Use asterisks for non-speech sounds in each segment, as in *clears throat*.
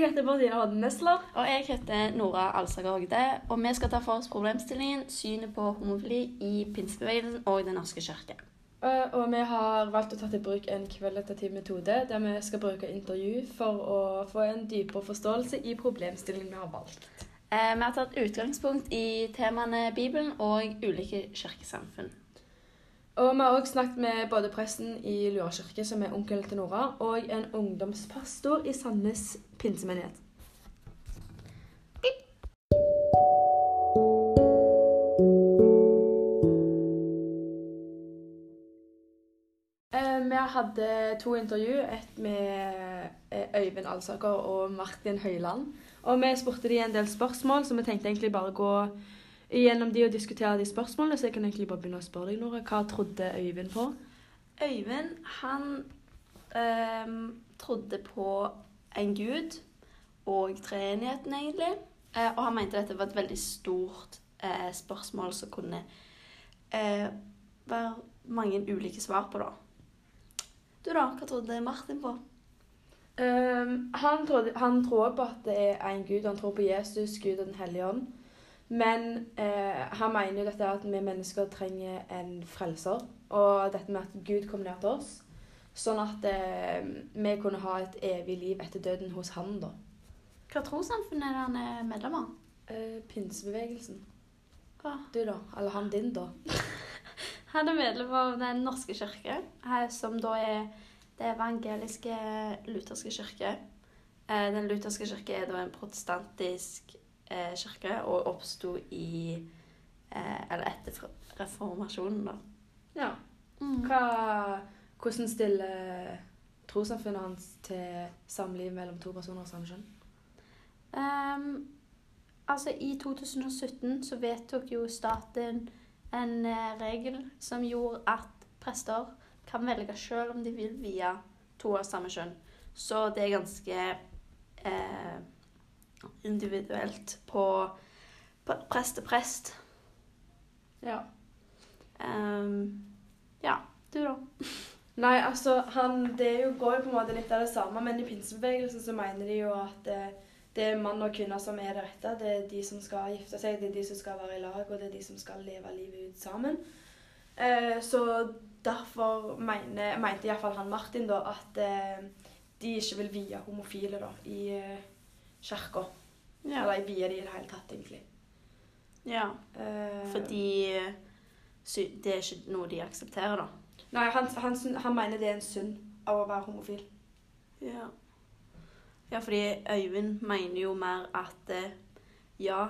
Jeg heter Martine Hodden Nesler. Og jeg heter Nora Alsager Hogde. og vi skal ta for oss problemstillingen synet på homofili i pinsebevegelsen og Den norske kirke. Eh, Og vi har valgt å ta til bruk en kvalitativ metode der vi skal bruke intervju for å få en dypere forståelse i problemstillingen vi har valgt. Eh, Vi har tatt utgangspunkt i temaene Bibelen og ulike kirkesamfunn. Og vi har også snakket med både presten i Lura kirke, som er onkelen til Nora, og en ungdomspastor i Sandnes pinsemenighet. Eh, Vi hadde to intervju, et med eh, Øyvind Alsaker og Martin Høiland. Og vi spurte de en del spørsmål, så vi tenkte egentlig bare gå gjennom de og diskutere de spørsmålene. Så jeg kan egentlig bare begynne å spørre deg, Nora. Hva trodde Øyvind på? Øyvind, han ehm, trodde på en gud og treenigheten, egentlig. Eh, og han mente dette var et veldig stort eh, spørsmål som kunne eh, være mange ulike svar på, da. Du da, hva trodde Martin på? Um, han, trodde, han tror på at det er en gud. Han tror på Jesus, Gud og Den hellige ånd. Men eh, han mener jo dette at vi mennesker trenger en frelser. Og dette med at Gud kom ned til oss. Sånn at eh, vi kunne ha et evig liv etter døden hos han, da. Hva trossamfunn er det han er medlem av? Eh, pinsebevegelsen. Hva? Du, da? Eller han din, da? *laughs* Han er medlem av Den norske kirke, eh, som da er det evangeliske lutherske kirke. Eh, Den lutherske kirke er da en protestantisk eh, kirke og oppsto i eh, Eller etter reformasjonen, da. Ja. Mm. Hva, hvordan stiller trossamfunnet hans til samliv mellom to personer av samme kjønn? Um, altså, i 2017 så vedtok jo staten en eh, regel som gjorde at prester kan velge sjøl om de vil vie to av samme kjønn. Så det er ganske eh, individuelt på, på prest til prest. Ja. Um, ja, du da? *laughs* Nei, altså, han, det jo, går jo på en måte litt av det samme, men i pinsebevegelsen så mener de jo at det, det er mann og kvinne som er det rette. Det er de som skal gifte seg, det er de som skal være i lag, og det er de som skal leve livet ut sammen. Eh, så derfor mener, mente iallfall han Martin da at eh, de ikke vil vie homofile da, i eh, kirka. Ja. Eller vie de i det hele tatt, egentlig. ja. uh, Fordi eh, det er ikke noe de aksepterer, da. Nei, han, han, han mener det er en synd av å være homofil. Ja. ja, fordi Øyvind mener jo mer at eh, ja,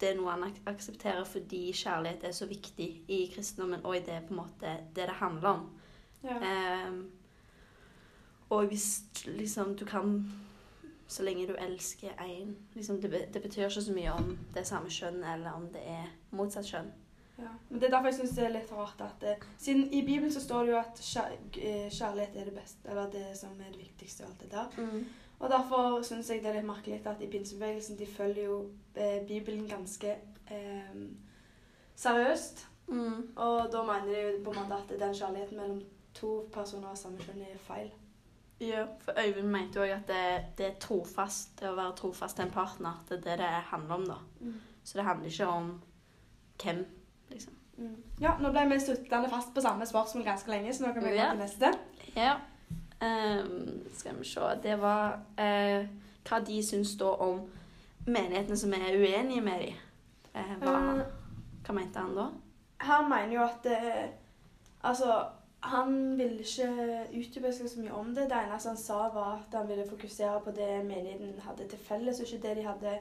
det er noe han ak aksepterer fordi kjærlighet er så viktig i kristendommen, og det er på en måte det det handler om. Ja. Ehm, og hvis liksom du kan Så lenge du elsker én liksom, det, det betyr ikke så mye om det er samme kjønn eller om det er motsatt kjønn. Ja. Men det er derfor jeg syns det er litt rart at eh, Siden i Bibelen så står det jo at eh, kjærlighet er det beste, eller det som er det viktigste og alt det der. Og derfor syns jeg det er litt merkelig at i pinsebevegelsen de følger jo eh, Bibelen ganske eh, seriøst. Mm. Og da mener de jo på en måte at den kjærligheten mellom to personer av samme kjønn er feil. Ja, for Øyvind mente jo også at det, det er trofast, det å være trofast til en partner. Det er det det handler om, da. Så det handler ikke om hvem, liksom. Mm. Ja, nå ble vi sittende fast på samme spørsmål ganske lenge, så nå kan vi gå til neste. Ja. Um, skal vi se Det var uh, hva de syns da om menighetene som er uenige med dem. Eh, hva, uh, hva mente han da? Han mener jo at Altså, han ville ikke utdype seg så mye om det. Det eneste han sa, var at han ville fokusere på det menigheten hadde til felles, og ikke det de hadde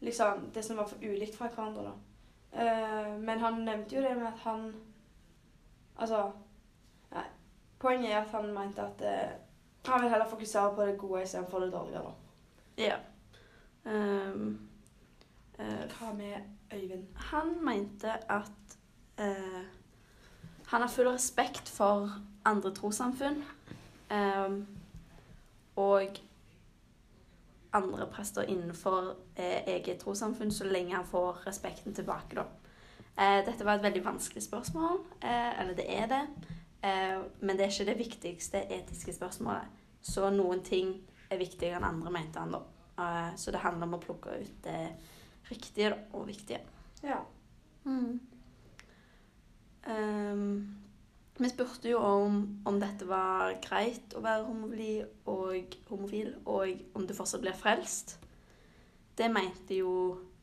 liksom, Det som var for ulikt fra hverandre, da. Eh, men han nevnte jo det med at han Altså Nei. Poenget er at han mente at eh, han vil heller fokusere på det gode istedenfor det dårlige, da. Ja. Um, uh, Hva med Øyvind? han mente at eh, han har full respekt for andre trossamfunn. um, og andre prester innenfor eh, eget trossamfunn, så lenge han får respekten tilbake, da. Eh, dette var et veldig vanskelig spørsmål, eh, eller det er det. Eh, men det er ikke det viktigste etiske spørsmålet. Så noen ting er viktigere enn andre, mente han da. Eh, så det handler om å plukke ut det riktige da, og viktige. Ja. Mm. Ehm, vi spurte jo om, om dette var greit å være homofili og homofil, og om du fortsatt blir frelst. Det mente jo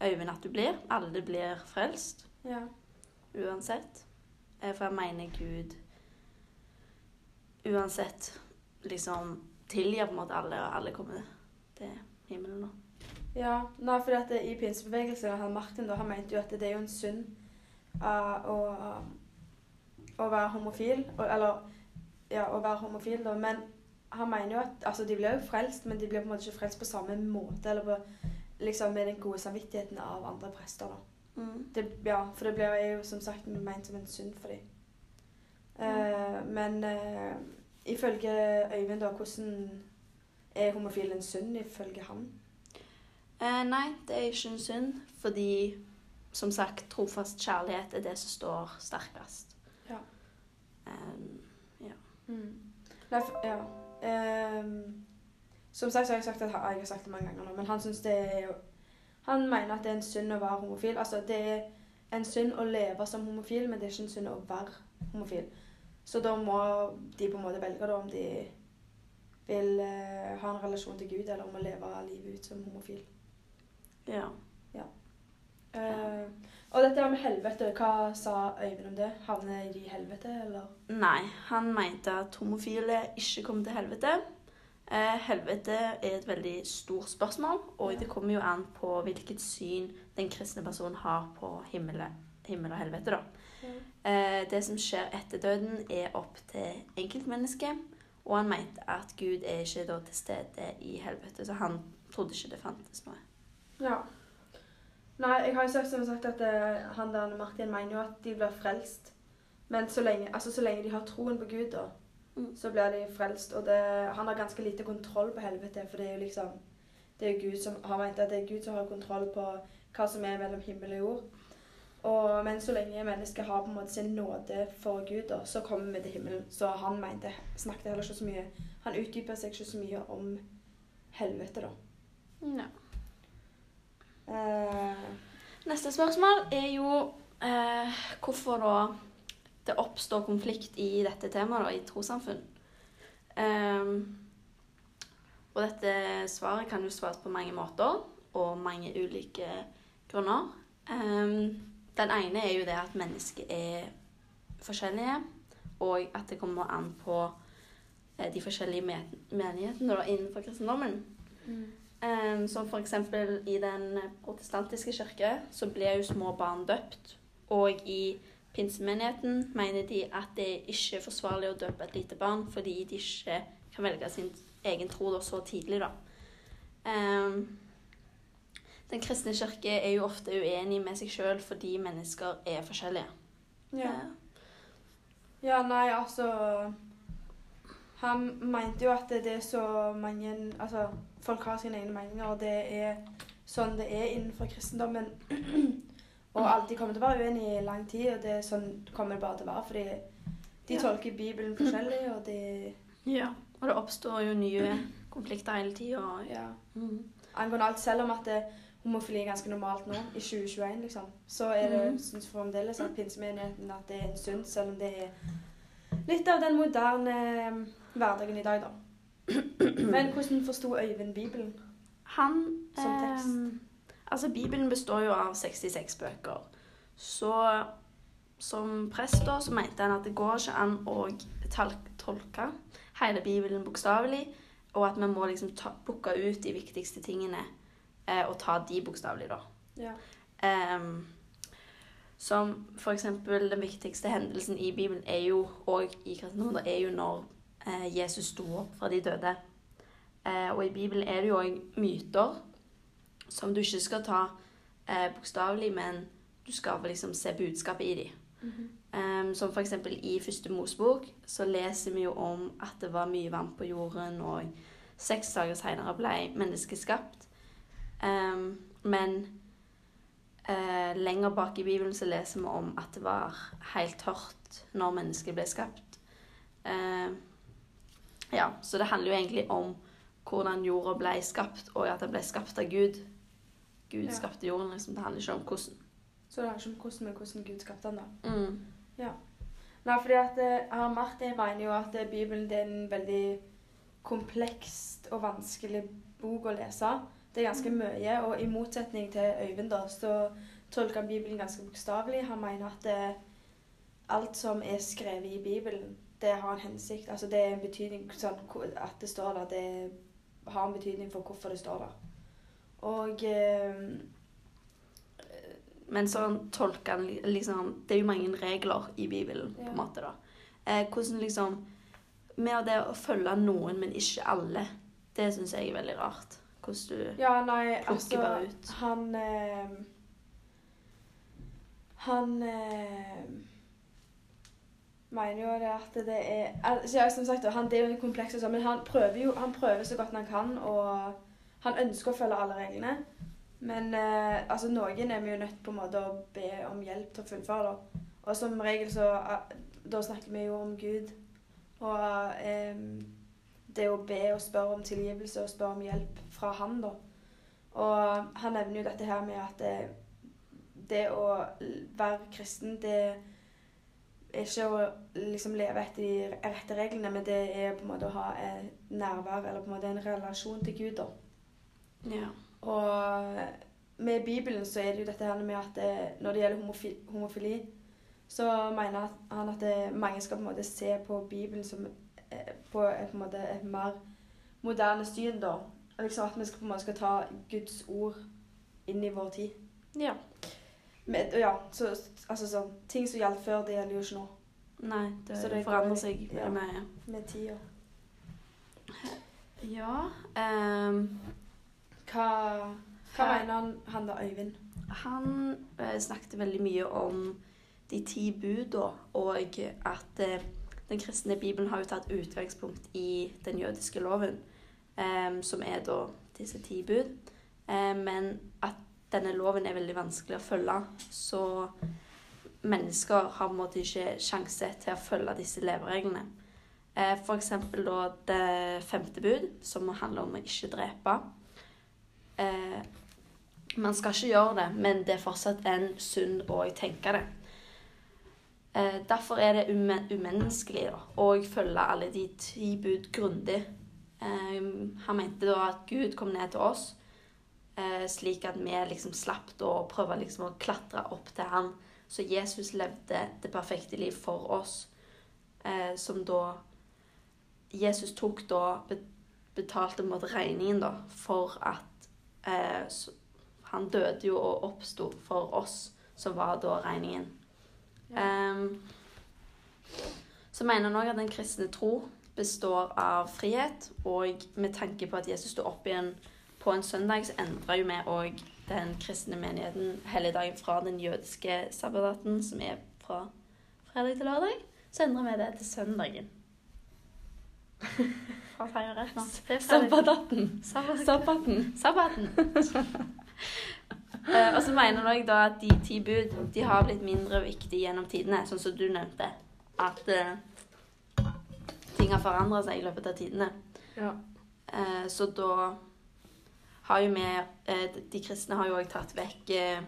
Øyvind at du blir. Alle blir frelst Ja. uansett. Eh, For jeg mener Gud uansett liksom tilgir på en måte alle, og alle kommer til himmelen nå. Ja, nei, for at det, I pinsebevegelsen han Martin da, han mente jo at det er jo en synd uh, å, å være homofil. Eller ja, å være homofil, da. Men han mener jo at altså, de blir jo frelst, men de blir på en måte ikke frelst på samme måte. Eller på, liksom med den gode samvittigheten av andre prester. da. Mm. Det, ja, for det blir jo som sagt ment som en synd for dem. Eh, men eh, ifølge Øyvind, da, hvordan er homofil en synd ifølge han? Eh, nei, det er ikke en synd, fordi som sagt, trofast kjærlighet er det som står sterkest. Ja. Ehm, Mm. Nei, for, ja. Um, som sagt så har jeg sagt at jeg har sagt det mange ganger nå, men han syns det er jo Han mener at det er en synd å være homofil. Altså, det er en synd å leve som homofil, men det er ikke en synd å være homofil. Så da må de på en måte velge da, om de vil uh, ha en relasjon til Gud, eller om å leve livet ut som homofil. ja. Eh, og dette med helvete, hva sa Øyvind om det? Havner de i helvete, eller? Nei, han mente at homofile ikke kommer til helvete. Eh, helvete er et veldig stort spørsmål, og Ja. det kommer jo an på hvilket syn den kristne personen har på himmel, himmel og helvete. da. Eh, det som skjer etter døden, er opp til enkeltmennesket. Og han mente at Gud er ikke da til stede i helvete, så han trodde ikke det fantes noe. Ja. Nei, jeg har jo sagt, som sagt at eh, han der Martin mener jo at de blir frelst. Men så lenge, altså, så lenge de har troen på Gud, da, Mm. så blir de frelst. Og det, han har ganske lite kontroll på helvete, for det er jo liksom Det er Gud som har ment at det er Gud som har kontroll på hva som er mellom himmel og jord. Og, men så lenge mennesket har på en måte sin nåde for Gud, da, så kommer vi til himmelen. Så han mente, snakket heller ikke så mye Han utdyper seg ikke så mye om helvete, da. Ja. Eh, Neste spørsmål er jo eh, hvorfor da det oppstår konflikt i dette temaet, da, i trossamfunn. Ehm, og dette svaret kan jo svares på mange måter, og mange ulike grunner. Ehm, den ene er jo det at mennesker er forskjellige, og at det kommer an på eh, de forskjellige menighetene innenfor kristendommen. Um, som f.eks. i den protestantiske kirke så blir jo små barn døpt. Og i pinsemenigheten mener de at det ikke er forsvarlig å døpe et lite barn fordi de ikke kan velge sin egen tro så tidlig. da. Um, den kristne kirke er jo ofte uenig med seg sjøl fordi mennesker er forskjellige. Ja. ja, nei, altså Han mente jo at det er så mange Altså, folk har sine egne meninger, og det er sånn det er innenfor kristendommen. *clears throat* og alltid kommer til å være uenige i lang tid, og det er sånn kommer det bare til å være. Fordi de Ja. tolker Bibelen forskjellig, og de Ja. Og det oppstår jo nye konflikter hele tida. Ja. Mm. Angående alt, selv om at det, homofili er ganske normalt nå, i 2021, liksom, så er det, mm. synes fremdeles at pinsemenigheten at det er en synd, selv om det er litt av den moderne hverdagen i dag, da. Men hvordan forsto Øyvind Bibelen? Han Som tekst. Eh, altså, Bibelen består jo av 66 bøker. Så som prest da, så mente han at det går ikke an å tolke hele Bibelen bokstavelig, og at vi må liksom plukke ut de viktigste tingene eh, og ta de bokstavelig, da. Ja. Um, som for eksempel den viktigste hendelsen i Bibelen er jo, og i kristendommen, er jo når eh, Jesus sto opp fra de døde. Eh, og i Bibelen er det jo òg myter som du ikke skal ta eh, bokstavelig, men du skal liksom se budskapet i dem. Ehm, som for eksempel i første Mosebok så leser vi jo om at det var mye vann på jorden, og seks dager senere ble mennesket skapt. Men eh, lenger bak i Bibelen så leser vi om at det var helt tørt når mennesket ble skapt. Ehm, ja, så det handler jo egentlig om hvordan jorda ble skapt, og at den ble skapt av Gud. Gud Ja. skapte jorden, liksom. Det handler ikke om hvordan. Så det handler ikke om hvordan, men hvordan Gud skapte den, da. Mm. Nei, fordi at eh, Martin mener jo at eh, Bibelen er en veldig komplekst og vanskelig bok å lese. Det er ganske mye, og i motsetning til Øyvind da, så tolker han Bibelen ganske bokstavelig. Han mener at eh, alt som er skrevet i Bibelen, det har en hensikt. Altså det er en betydning sånn, At det står der, det har en betydning for hvorfor det står der. Og eh, Men sånn tolker han liksom Det er jo mange regler i Bibelen, på en måte, da. Eh, hvordan liksom Med det å følge noen, men ikke alle, det syns jeg er veldig rart. Hvordan du Ja, nei, Plukker altså bare ut. Han eh, Han eh, mener jo det at det er altså, ja, Som sagt, han, det er jo komplekst, og sånn, men han prøver jo han prøver så godt han kan, og han ønsker å følge alle reglene. Men eh, altså, noen er vi jo nødt på en måte å be om hjelp til å fullføre. Da. Og som regel så eh, Da snakker vi jo om Gud. Og eh, det å be og spørre om tilgivelse og spørre om hjelp fra han, da. Og han nevner jo dette her med at det, det å være kristen, det er ikke å liksom leve etter de rette reglene, men det er på en måte å ha et nærvær, eller på en måte en relasjon til Gud, da. Ja. Og med Bibelen så er det jo dette her med at det, når det gjelder homofili, homofili, så mener han at det, mange skal på en måte se på Bibelen som eh, på, et, på en måte et mer moderne syn, da. Liksom at vi skal, på en måte skal ta Guds ord inn i vår tid. ja. Med, ja, så, altså sånn, Ting som gjaldt før, det gjelder jo ikke nå. Nei, det, Så det forandrer seg ja. veldig mye. Med tida. Ja um, Hva, hva Her- mener han, han da, Øyvind? Han eh, snakket veldig mye om de ti buda, og at eh, den kristne bibelen har jo tatt utgangspunkt i den jødiske loven, um, som er da disse ti bud. Um, men at denne loven er veldig vanskelig å følge, så mennesker har på en måte ikke sjanse til å følge disse levereglene. F.eks. for eksempel da det femte bud, som handler om å ikke drepe. Eh, man skal ikke gjøre det, men det er fortsatt en synd å tenke det. Eh, derfor er det umenneskelig da, å følge alle de ti bud grundig. Eh, han mente da at Gud kom ned til oss, eh, slik at vi liksom slapp da å prøve liksom å klatre opp til han. Så Jesus levde det perfekte liv for oss, eh, som da Jesus tok da betalte mot måte regningen da, for at eh, han døde jo og oppsto for oss, som var da regningen. Ehm, så mener han òg at den kristne tro består av frihet, og med tanke på at Jesus sto opp igjen på en søndag, så endra jo vi òg den kristne menigheten helligdagen fra den jødiske sabbataten, som er fra fredag til lørdag, så endra vi det til søndagen. *laughs* Hva feirer rett nå? Sabbataten. Sabbaten. Sabbaten. *laughs* Eh, og så mener jeg da at de ti bud de har blitt mindre viktige gjennom tidene, sånn som du nevnte. At uh, ting har forandra seg i løpet av tidene. Ja. Uh, så da har jo med eh, De kristne har jo òg tatt vekk eh,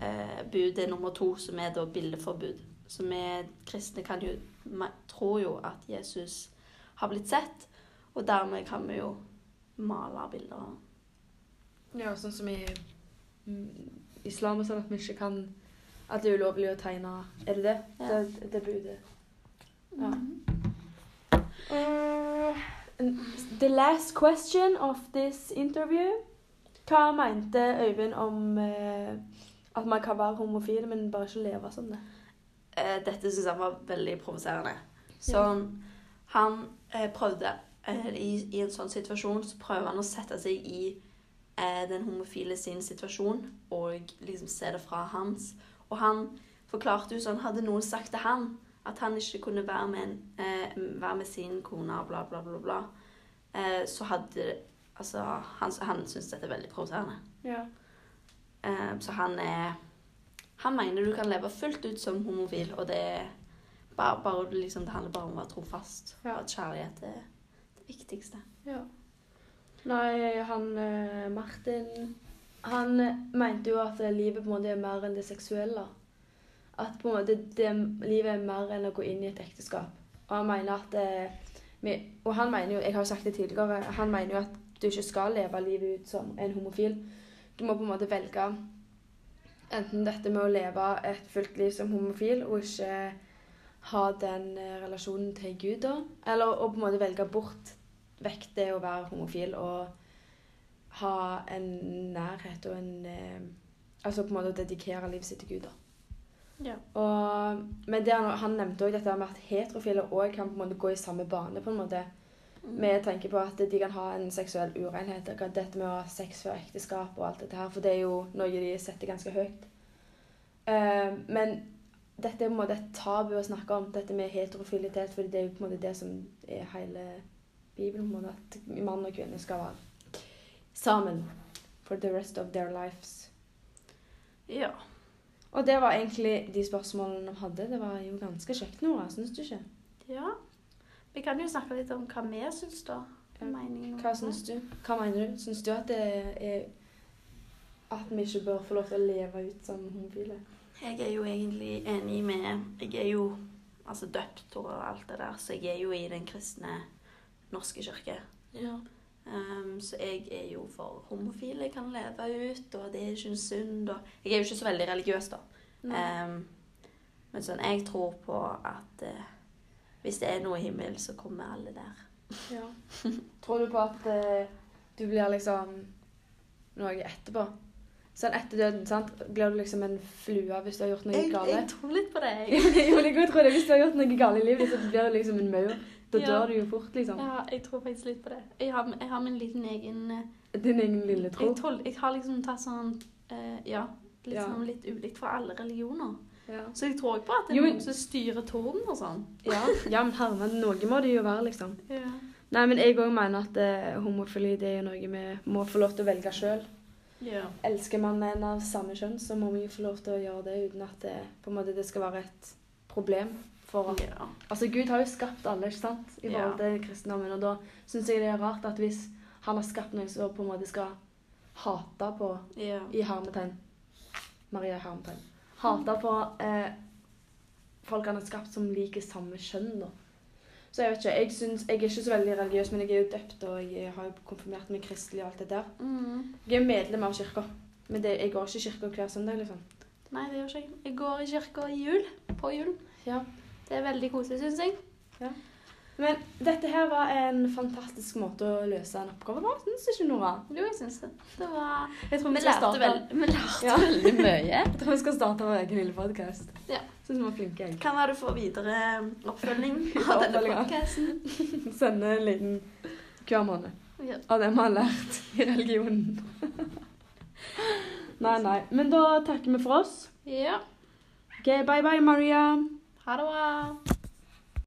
eh, budet nummer to, som er da bildeforbud. Så vi kristne kan jo tror jo at Jesus har blitt sett, og dermed kan vi jo male bilder. Ja, sånn som i mm, islam og sånn at vi ikke kan At det er ulovlig å tegne Er det det? Ja. Det, det budet. Ja. Mhm. Uh, the last question of this interview. Hva mente Øyvind om eh, at man kan være homofil, men bare ikke leve som det? Eh, dette syns jeg var veldig provoserende. Sånn, han eh, prøvde eh, i, I en sånn situasjon så prøver han å sette seg i eh, den homofile sin situasjon og liksom se det fra hans. Og han forklarte jo sånn Hadde noen sagt til han at han ikke kunne være med, en, eh, være med sin kone og bla, bla, bla, bla, eh, så hadde Altså, han, han syns dette er veldig provoserende. Ja. Eh, så han er Han mener du kan leve fullt ut som homofil, og det er bare, bare liksom, det handler bare om å være trofast. Ja. Og at kjærlighet er det viktigste. ja. Nei, han eh, Martin Han eh, mente jo at eh, livet på en måte er mer enn det seksuelle. At på en måte det, livet er mer enn å gå inn i et ekteskap. Og han mener at eh, Og han mener jo, jeg har jo sagt det tidligere, han mener jo at du ikke skal leve livet ut som en homofil. Du må på en måte velge enten dette med å leve et fullt liv som homofil og ikke ha den eh, relasjonen til Gud, da. Eller å på en måte velge bort vekk det å være homofil og ha en nærhet og en eh, Altså på en måte å dedikere livet sitt til Gud, da. Ja. Og, men det han, han nevnte òg dette med at heterofile òg kan på en måte gå i samme bane. på en måte. Mm. Vi tenker på at de kan ha en seksuell urenhet. Og Dette med å ha sex før ekteskap og alt dette her. For det er jo noe de setter ganske høyt. Uh, men dette er på en måte et tabu å snakke om, dette med heterofilitet. For det er jo på en måte det som er hele Bibelen. på en måte, At mann og kvinne skal være sammen for the rest of their lives. Ja. Og det var egentlig de spørsmålene vi hadde. Det var jo ganske kjekt, Nora. Syns du ikke? ja. Vi kan jo snakke litt om hva vi syns, da. Hva det. syns du? Hva mener du? Syns du at det er at vi ikke bør få lov til å leve ut som homofile? Jeg er jo egentlig enig med Jeg er jo altså døpt og alt det der, så jeg er jo i den kristne norske kirke. Ja. Um, så jeg er jo for homofile kan leve ut, og det er ikke en synd. Og jeg er jo ikke så veldig religiøs, da. Um, men sånn, jeg tror på at uh, hvis det er noe i himmelen, så kommer alle der. ja. Tror du på at uh, du blir liksom noe etterpå? Sånn etter døden, sant? Blir du liksom en flue hvis du har gjort noe galt? jeg tror litt på det. Jeg. *laughs* jo, jeg tror det. Hvis du har gjort noe galt i livet, så blir du liksom en maur. Da Ja. dør du jo fort, liksom. Ja, jeg tror faktisk litt på det. Jeg har, jeg har min liten egen eh, Din egen lille tro. jeg, tol, jeg har liksom tatt sånn uh, Ja, litt Ja. sånn litt ulikt fra alle religioner. Ja. Så jeg tror ikke på at det er noen som styrer torden og sånn. Ja, ja, men hermen, noe må det jo være, liksom. Ja. Nei, men jeg òg mener at uh, homofili det er noe vi må få lov til å velge sjøl. ja. Elsker man en av samme kjønn, så må vi jo få lov til å gjøre det uten at det, på en måte, det skal være et problem. For Ja. altså, Gud har jo skapt alle, ikke sant? I forhold til kristendommen. Og da syns jeg det er rart at hvis han har skapt noe som på en måte skal hate på i hermetegn Maria hermetegn. Hate på eh, folk han har skapt som liker samme kjønn, da. Så jeg vet ikke, jeg, synes, jeg er ikke så veldig religiøs, men jeg er jo døpt, og jeg har jo konfirmert meg kristelig og alt det der. Mm. Jeg er medlem av kirka, men det, jeg går ikke i kirka hver søndag, liksom. Nei, det gjør ikke jeg. Jeg går i kirka i jul. På jul. Ja. Det er veldig koselig, syns jeg. Men dette her var en fantastisk måte å løse en oppgave på, syns ikke Nora? Jo, jeg syns det. Det var Vi lærte, starte, vel, vi lærte Ja. veldig mye. jeg tror vi skal starte vår egen lille podkast. Ja. Syns vi var flinke, jeg. Kan være du får videre *laughs* oppfølging av denne podkasten. *laughs* Sende en liten hver måned. Ja. av det vi har lært i religionen. *laughs* nei, nei. Men da takker vi for oss. ja. Ok, Bye bye, Maria. Ha det bra.